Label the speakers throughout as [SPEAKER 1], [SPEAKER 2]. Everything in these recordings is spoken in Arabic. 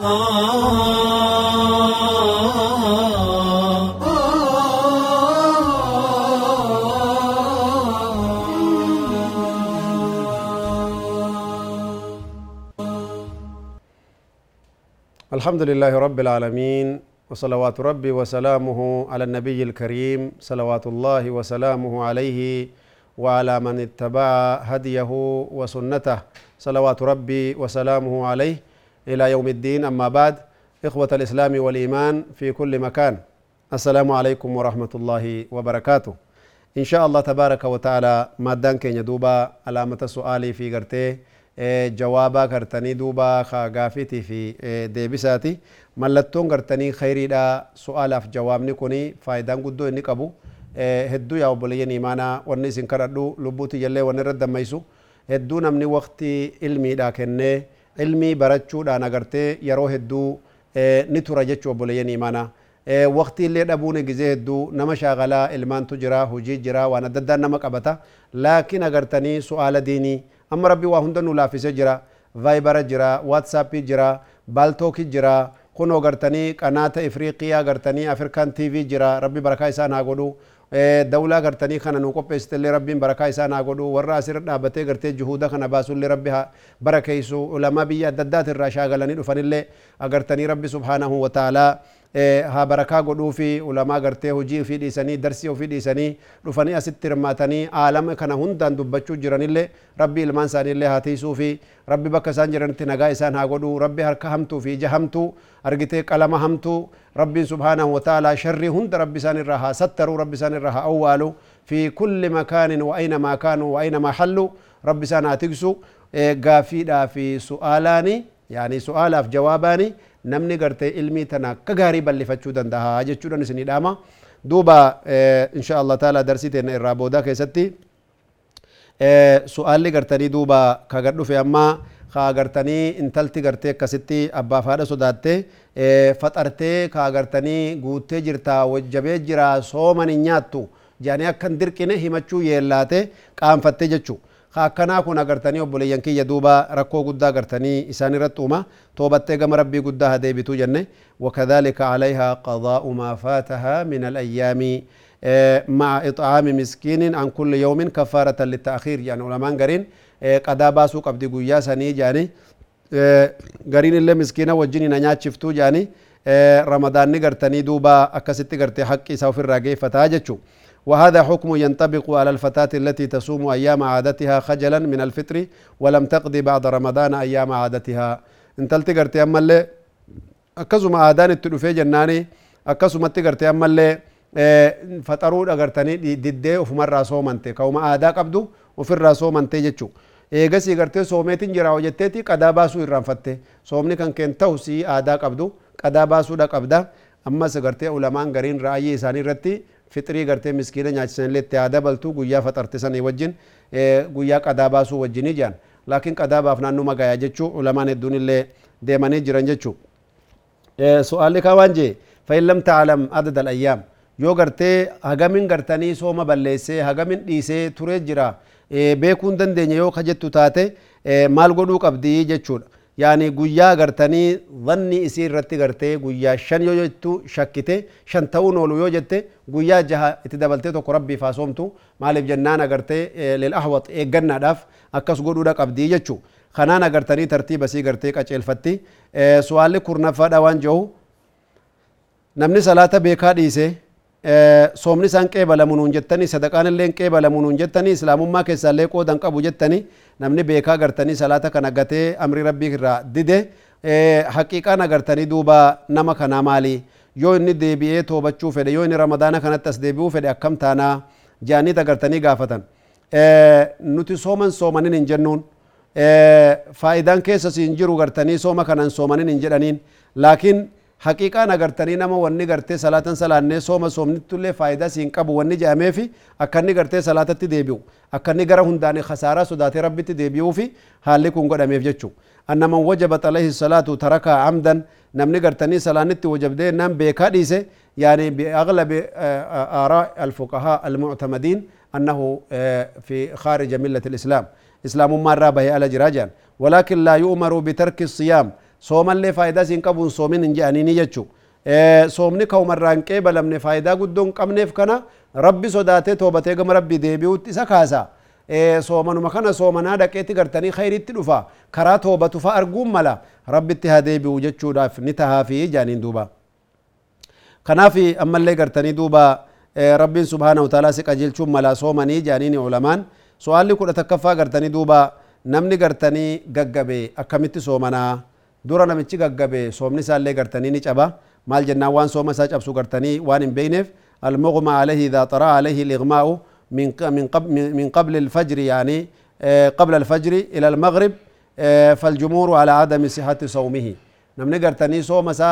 [SPEAKER 1] الحمد لله رب العالمين وصلوات ربي وسلامه على النبي الكريم صلوات الله وسلامه عليه وعلى من اتبع هديه وسنته صلوات ربي وسلامه عليه. إلى يوم الدين أما بعد إخوة الإسلام والإيمان في كل مكان السلام عليكم ورحمة الله وبركاته إن شاء الله تبارك وتعالى ما كين يدوبا علامة سؤالي في قرتي jawaabaa gartanii duuba gaafiitii fi deebisaati mallattoon gartanii khayriidha su'aalaaf jawaabni kun faayidaan guddoo inni qabu hedduu yaa obboleeyyan imaanaa wanni isin kadhadhu lubbuuti jallee wanni irra dammaysu hedduu namni waqtii ilmiidha kennee ilmii barachuudhaan agartee yeroo hedduu ni tura jechuu obboleeyyan imaanaa waqtii illee dhabuun gizee hedduu nama shaagalaa ilmaantu jira hujii jira waan adda addaan nama qabata laakiin agartanii su'aala diinii amma rabbi waa hunda nu laaffisee jira vaayibara jira waatsaappii jira baaltookii jira kunoo gartanii qanaata ifriiqiyaa gartanii afrikaan tiivii jira rabbi barakaa isaa naa godhu دولة غرتني خنا نوكو بيست اللي ربي بركة إنسان أقوله ورا أسير نابتة غرتة جهودا خنا باسول اللي ربيها بركة علماء بيا ددات الرشاعة لاني نفني اللي أغرتني ربي سبحانه وتعالى haa barakaa godhuu fi ulamaa gartee hojii ofii dhiisanii darsii ofii dhiisanii dhufanii asitti hirmaatanii aalama kana hundaan dubbachuu jiranillee rabbi ilmaan isaaniillee haa tiisuu fi rabbi bakka isaan jiranitti nagaa isaan haa godhuu rabbi harka hamtuu fi ija hamtuu argitee qalama hamtuu rabbiin subhaanahu wataalaa sharrii hunda rabbi isaan haa sattaruu rabbi isaan haa awwaalu fi kulli makaanin wa aynamaa kaanuu wa aynamaa hallu rabbi isaan haa tiksu gaafiidhaa fi su'aalaani su'aalaaf jawaabaani namni gartee ilmii tana akka gaarii bal'ifachuu danda'a jechuudhaan isinii dhaama duuba insha Allah taala darsii teenya irraa boodaa keessatti su'aalli gartanii duuba ka gad dhufe ammaa ka gartanii intalti gartee akkasitti abbaaf haadha sodaattee faxartee ka gartanii guuttee jirtaa wajjabee jira sooman hin nyaattu jedhanii akka hin dirqine himachuu yeellaate qaanfattee jechuudha. Akkanaa kun agartanii obboleeyyan kiyya duuba rakkoo guddaa agartanii isaan irratti uuma. Toobattee gama rabbii guddaa hadeebituu jenne. وكذلك عليها قضاء ما فاتها من الأيام مع إطعام مسكين عن كل يوم كفارة للتأخير يعني علماء قرين قدا باسو قبدي قويا سني جاني قرين اللي مسكينة وجيني نيات شفتو جاني رمضان نقرتني دوبا أكستي قرتي حقي سوف الراقي فتاجتشو وهذا حكم ينطبق على الفتاة التي تصوم أيام عادتها خجلا من الفطر ولم تقضي بعد رمضان أيام عادتها. انت قرتي أما اللي أكسما آدان التلوفي جناني أكسما تقرتي أما اللي فطرود أغرتني ددي وفي مرة صومنتي. كوما آدا قبدو وفي الرا صومنتي جتشو. eegasii gartee soomeetiin jira hojjetteeti qadaa baasuu irraanfatte soomni kan keen ta'u si aadaa qabdu qadaa baasuudha qabda ammas gartee ulamaan gariin raayii isaanii irratti fixrii gartee miskiina nyaachisanillee itti haa dabaltu guyyaa faxarte sanii wajjin guyyaa qadaa baasuu wajjinii jedhan laakiin qadaa baaf naannoo magayaa jechuu ulamaan hedduun illee deemanii jiran jechuu su'aalli kaa waan jee fa'in lam ta'alam adada ayyaam yoo gartee hagamin gartanii sooma balleessee hagamin dhiisee turee jira beekuu hin dandeenye yoo ka jettu taate maal godhuu qabdii jechuudha yaani guyyaa gartanii dhanni isii irratti gartee guyyaa shan yoo jettu shakkite shan ta'uun oolu yoo jette guyyaa jaha itti dabaltee tokko rabbiif haa soomtu maaliif jennaan agartee lil ahwat eeggannaadhaaf akkas godhuudha qabdii jechuu kanaan agartanii tartiiba sii gartee qaceelfatti su'aalli kurnaffaadha waan jehu namni salaata beekaa dhiise soomni isaan qeebalamu nuun jettanii sadaqaan illee qeebalamu nuun jettanii islaamummaa keessaa illee qoodan qabu jettanii namni beekaa gartanii salaata kana gatee amri rabbii irraa dide haqiiqaan agartanii duuba nama kanaa maali yoo inni deebi'ee toobachuu fedhe yoo inni ramadaana kanatti as deebi'uu fedhe akkam taanaa jaaniit agartanii gaafatan nuti sooman soomanin hin jennuun faayidaan keessa siin jiru gartanii sooma kanan soomanin hin jedhaniin laakiin حقيقه نغرتني نما وني غرتي صلاه صلاه ني سوما سومني تولي فايده سين قبو وني جامي في اكني غرتي صلاه تتي ديبو اكني غره هنداني خساره سودات ربي تي ديبو في حالي كون غدا ميف جچو ان وجب عليه الصلاه ترك عمدا نمني غرتني صلاه نتي وجب دي نم بيكادي سي يعني باغلب اراء الفقهاء المعتمدين انه في خارج مله الاسلام اسلام ما رابه على جراجان ولكن لا يؤمر بترك الصيام soomallee faayidaa siin qabuun soomin hin je'aniini jechuu soomni ka'umarraan qeebalamne faayidaa guddoo hin qabneef kana rabbi sodaatee toobatee gama rabbii deebi'uutti isa kaasa soomanuma kana soomanaa dhaqeetti gartanii khayritti dhufa karaa toobatu fa arguun mala rabbitti haa deebi'u jechuudhaaf ni tahaafi jaaniin duuba kanaaf ammallee gartanii duuba rabbiin subhaanahu ta'ala si qajeelchuun mala soomanii jaaniin ulamaan so'aalli kudha takkaffaa gartanii duuba namni gartanii gaggabe akkamitti soomanaa dura namichi gaggabe soomni isaallee gartanii ni caba maal jennaan waan sooma isaa cabsu gartanii waan hin beeyneef المغمى عليه إذا طرأ عليه الإغماء من من قبل من قبل الفجر يعني قبل الفجر إلى المغرب فالجمهور على عدم صحة صومه نمني قرتني صوم سا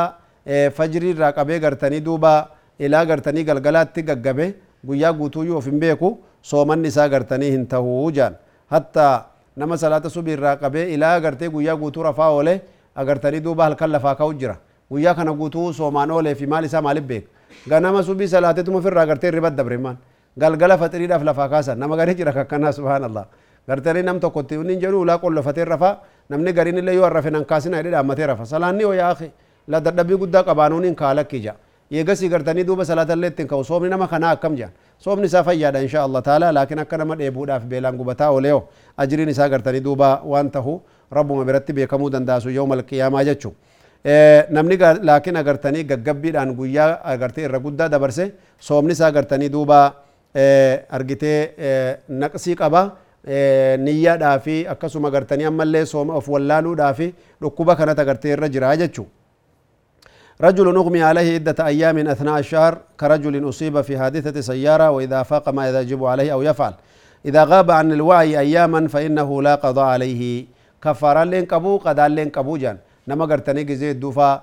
[SPEAKER 1] فجر راقبه قرتني دوبا إلى قرتني قلقلات تققبه guyyaa guutuu yoo ofin beeku soomanni isaa gartanii hin tahuu jaan hatta nama salaata subii irraa qabee ilaa agartee agartanii duuba halkan lafaa ka'u jira guyyaa kana guutuu soomaan oolee fi maal isaa maaliif beeka ganama subii salaateetuma ofirraa agartee irribat dabremaan galgala faxiriidhaaf lafaa kaasan nama garii jira kakkanaa subhaanallah gartanii nam tokkotti inni jedhu ulaa qollofatee rafaa namni gariin illee yoo arrafe nan kaasina jedhee dhaammatee rafa salaanni oo yaaqi la dadhabbii guddaa qabaanuun hin kaalakki jaa eegasii gartanii duuba salaatallee ittiin ka'u soomni nama kanaa akkam jedhan soomni isaa fayyaadha insha Allah taala laakiin akka nama dheebuudhaaf beelaan gubataa ooleyo ajiriin isaa gartanii duuba waan tahu ربما برتي بكمو دنداسو يوم القيامة جتشو إيه، نمني لكن أغرتني غقبير عن قويا أغرتي رقودة دبرسي. سومنسا أغرتني دوبا إيه، أرغيتي إيه، نقسي قبا نيا دافي. أكسو مغرتني أمال لي سوم أفوالالو دافي. لقوبا كانت أغرتي رجرا جتشو رجل نغمي عليه عدة أيام من أثناء الشهر كرجل أصيب في حادثة سيارة وإذا فاق ما يجب عليه أو يفعل. إذا غاب عن الوعي أياما فإنه لا قضاء عليه. لين قبو قضاء لين قبو جان نما قرتني جزي الدوفا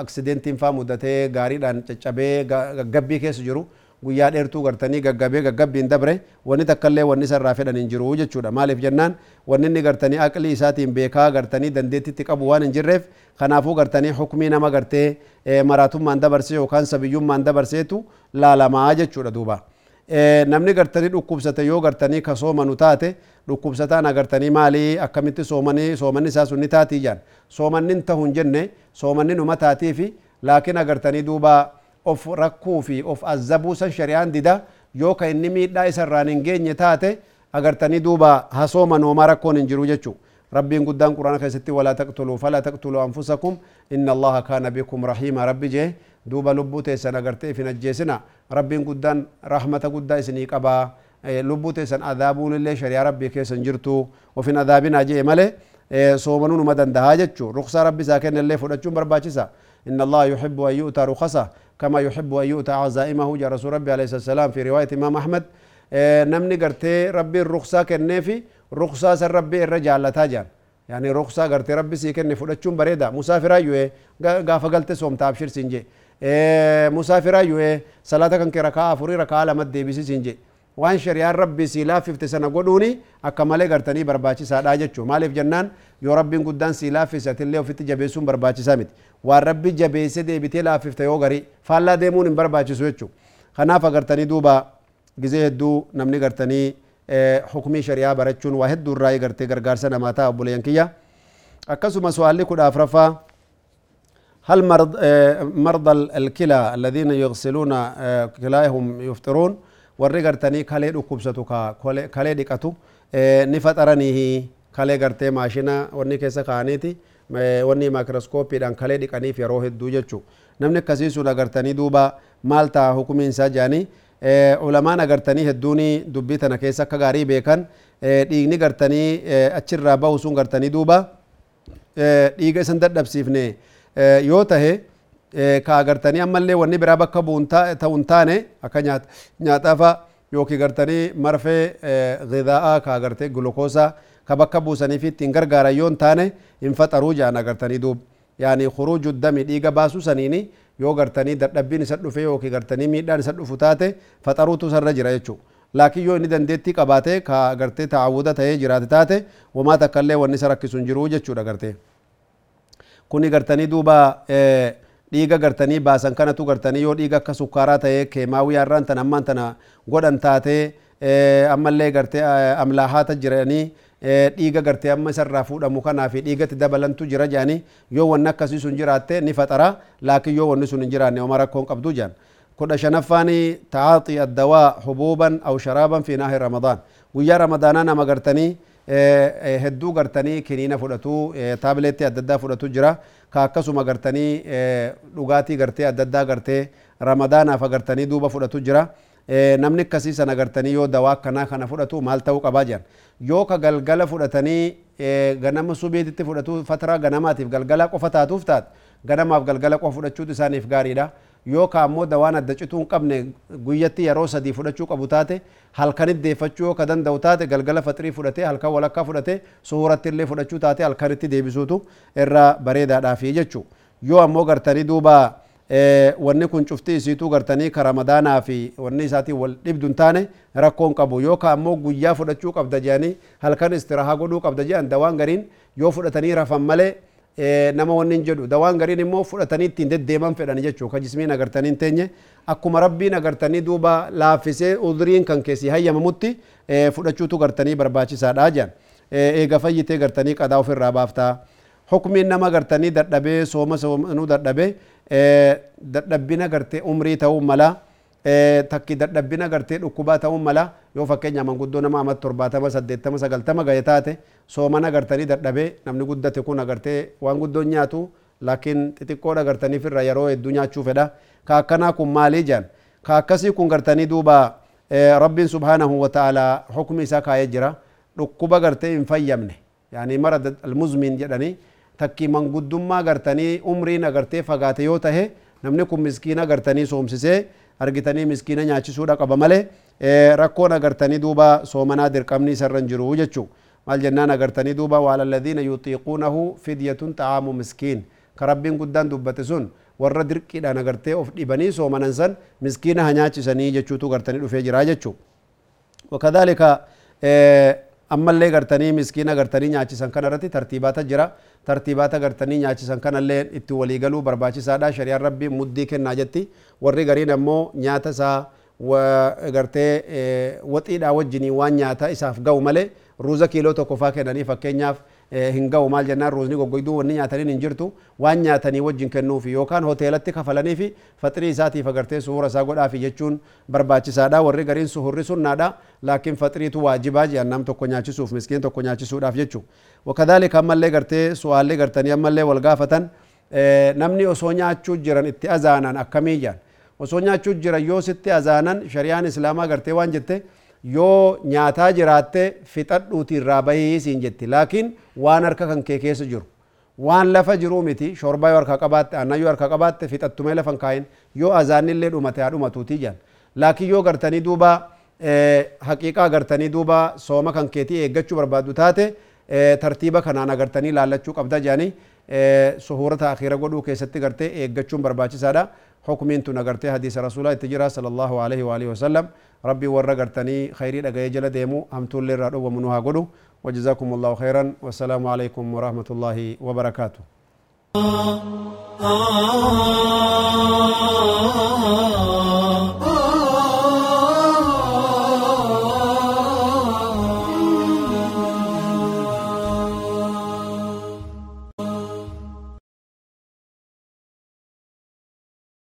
[SPEAKER 1] أكسيدنت فا مدته غاري دان چچبه غبي كيس جرو guyyaa dheertuu gartanii gaggabee gaggabbiin dabre wanni takkallee wanni isarraa fedhan hin jiru jechuudha maaliif jennaan wanni inni gartanii aqlii isaatiin beekaa gartanii dandeettitti qabu waan hin jirreef kanaafuu gartanii hukumii nama gartee maraatummaan dabarsee yookaan sabiyyummaan dabarseetu laalamaa jechuudha duuba. Namni gartanii dhukkubsate yoo gartanii ka soomanu taate dhukkubsataan agartanii maalii akkamitti soomanii soomanni isaa sun ni taatii jaan soomanni hin tahu hin jenne soomanni numa taatii fi laakiin agartanii duuba of rakkuu fi of azzabuu san shari'aan dida yoo ka inni miidhaa isarraan hin geenye taate agartanii duuba hasooma noomaa rakkoon hin jiru jechuu rabbiin guddaan quraana keessatti walaa taqtuluu falaa taqtuluu anfusakum kaana bikum rahiima rabbi jee duuba lubbuu teessan agartee ifin ajjeesina rabbiin guddaan rahmata guddaa isinii qabaa lubbuu teessan adaabuun illee shari'aa rabbii keessan jirtu ofin adaabinaa jee malee soomanuu numa dandahaa jechuu ruksaa rabbi isaa kenne illee fudhachuun barbaachisa إن الله يحب أن يؤتى رخصه كما يحب أن يؤتى عزائمه جاء رسول ربي عليه والسلام في رواية إمام أحمد نمني قرتي ربي الرخصة كنفي رخصة ربي الرجال تاجان يعني رخصة قرتي ربي سي كني فدچون بريدا مسافر أيوه غافا قلت سوم تابشر سنجي مسافر أيوه صلاة كان كركعة فري ركعة لما ديبسي سنجي waan shari'aan rabbii sii laaffifte sana godhuuni akka malee gartanii barbaachisaadha jechuudha maaliif jennaan yoo rabbiin guddaan sii laaffisatillee ofitti jabeessuun barbaachisaa miti waan rabbi jabeesse deebitee laaffifte yoo garii faallaa deemuun hin barbaachisu jechuudha kanaaf agartanii duuba gizee hedduu namni gartanii hukumii shari'aa barachuun waa hedduu irraa gartee gargaarsa namaa ta'a obboleeyyan kiyya akkasuma su'aalli kudha afraffaa هل مرض مرضى الكلى الذين يغسلون كلاهم يفطرون kalee dhukkubsatu kalee dhiqatu ni faxaraniihi kalee gartee maashina wanni keessa kaa'aniiti wanni maakroskoopiidhaan kalee dhiqaniif yeroo hedduu jechuu namni akkasii sun agartanii duuba maal ta'a hukumiin isaa jedhanii ulamaan agartanii hedduun dubbii tana keessa akka gaarii beekan dhiigni gartanii achirraa bahu sun gartanii duuba dhiiga isan dadhabsiifne yoo tahe ka agartanii ammallee wanni biraa bakka bu'uun ta'uun taane akka nyaataafa yookiin gartanii marfee gidaa'aa ka agartee gulukoosaa ka bakka buusanii fi ittiin gargaaran yoo hin taane hin faxaruu jedhan agartanii duub baasuu saniini yoo gartanii dadhabbiin isa dhufe yookiin gartanii miidhaan isa dhufu taate faxaruutu sarra jira jechuudha. laakiin yoo inni dandeettii qabaate ka agartee taawuda ta'ee jiraate taate wamaa takkallee wanni isa rakkisu hin jiru jechuudha agartee. Kuni gartanii duuba dhiiga gartanii baasan kanatu gartanii yoo dhiiga akka sukkaaraa ta'ee keemaawii har'aan tan ammallee gartee amlaahaata jiranii dhiiga gartee amma isarraa fuudhamu kanaa fi dhiigatti dabalantu jira jaani yoo wanni akkasii sun jiraatte ni faxara laakiin yoo wanni sun hin jiraanne oma rakkoon qabdu jaan kudha shanaffaani ta'aaxii addawaa hubuuban aw sharaaban fi naahi ramadaan guyyaa ramadaanaa nama gartanii hedduu gartanii kiniina fudhatu taabileetti adda addaa fudhatu jira ka akkasuma gartanii dhugaatii gartee adda addaa gartee ramadaanaaf agartanii duuba fudhatu jira namni akkasii sana agartanii yoo dawaa akkanaa kana fudhatu maal ta'uu qabaa jiran yoo ka galgala fudhatanii ganama subiititti fudhatu fataraa ganamaatiif galgala qofa taatuuf taate ganamaaf galgala qofa fudhachuutu isaaniif gaariidha yoo ka ammoo dawaan adda cituu hin qabne guyyatti yeroo sadii fudhachuu qabu taate halkanit deeffachuu yoo ka danda'u taate galgala faxirii fudhatee halkan walakkaa fudhatee suhuratti illee fudhachuu taate halkanitti deebisuutu irra bareedaadhaafi jechuu yoo ammoo gartanii duuba wanni kun cufti isiituu gartanii ka ramadaanaa fi wanni isaatiin wal dhibdu hin taane rakkoon qabu yookaan ammoo guyyaa fudhachuu qabda jedhanii halkan istirahaa godhuu qabda jedhan dawaan gariin yoo fudhatanii rafan malee nama wanni hin jedhu dawaan gariin immoo fudhatanii ittiin deddeeman fedhan jechuu ka jismiin agartanii hin teenye akkuma rabbiin agartanii duuba laaffisee uduriin kan keessi hayyamamutti fudhachuutu gartanii barbaachisaadha jedhan eega fayyitee gartanii qadaa ofirraa baaftaa nama gartanii dadhabee sooma soomanuu dadhabee dadhabbina gartee umrii ta'uu mala takki dadhabbina gartee dhukkubaa ta'uu mala yoo fakkeenya manguddoo nama amat torbaatama saddeettama sagaltama gahe taate soomana gartanii dadhabee namni guddate kun agartee waan guddoon nyaatu laakiin xixiqqoodha gartaniif irra yeroo hedduu nyaachuu fedha ka akkanaa kun maalii jaan ka akkasii kun gartanii duuba rabbiin subhaanahu wa ta'ala hukmi isaa kaayee jira dhukkuba gartee hin fayyamne yaani mara almuzmin jedhanii takki manguddummaa gartanii umriin agartee fagaate yoo tahe namni kun miskiina agartanii soomsisee argitanii miskiina nyaachisuudha qaba malee rakkoon agartanii duuba soomanaa dirqamni isarra hin jiru jechuu maal jennaan agartanii duuba waala alladhiina yuxiiquunahu fidyatun xa'aamu miskiin ka guddaan dubbate sun warra dirqiidhaan agartee of dhibanii soomanan san miskiina ha nyaachisanii jechuutu gartanii dhufee jira jechuu wakadhalika ammallee gartanii miskiina gartanii nyaachisan kana irratti tartiibaata jira tartiibaata gartanii nyaachisan kanallee itti waliigaluu barbaachisaadha shari'aan rabbii muddii kennaa jetti warri gariin ammoo nyaata isaa gartee waxiidhaa wajjinii waan nyaata isaaf ga'u malee ruuza kiiloo tokko faa kennanii fakkeenyaaf hin ga'u maal jennaan ruuzni goggoyduu wanni nyaataniin hin jirtu waan nyaatanii wajjin kennuufi yookaan hoteelatti kafalanii fi faxirii isaatiif agartee suhura isaa godhaafi jechuun barbaachisaadha warri gariin suhurri sunnaadha laakiin faxiriitu waajibaa jedhan nam tokko nyaachisuuf miskiin tokko nyaachisuudhaaf jechuu wakadaalika ammallee gartee su'aallee gartanii ammallee wal gaafatan namni osoo nyaachuu jiran itti azaanan akkamii jedhan osoo nyaachuu jiran yoo sitti azaanan shari'aan islaamaa gartee waan jette yoo nyaataa jiraatte fixadhuuti irraa bahii siin jetti laakiin waan harka kan kee keessa jiru waan lafa jiruu miti shorbaa yoo harka qabaatte aannan yoo harka qabaatte fixattumee lafa hin kaayin yoo azaanillee dhumate haa dhumatuuti jedhan laakiin yoo gartanii duuba haqiiqaa gartanii duuba sooma kan keetii eeggachuu barbaaddu taate tartiiba kanaan agartanii laallachuu qabda jedhanii suhuurata akhiira godhuu keessatti gartee eeggachuun barbaachisaadha حكمين تنغرتي حديث رسول الله تجرى صلى الله عليه وآله وسلم ربي ورغرتني خيري دغاي جل ديمو امتول لرادو ومنوها غدو وجزاكم الله خيرا والسلام عليكم ورحمة الله وبركاته آه آه آه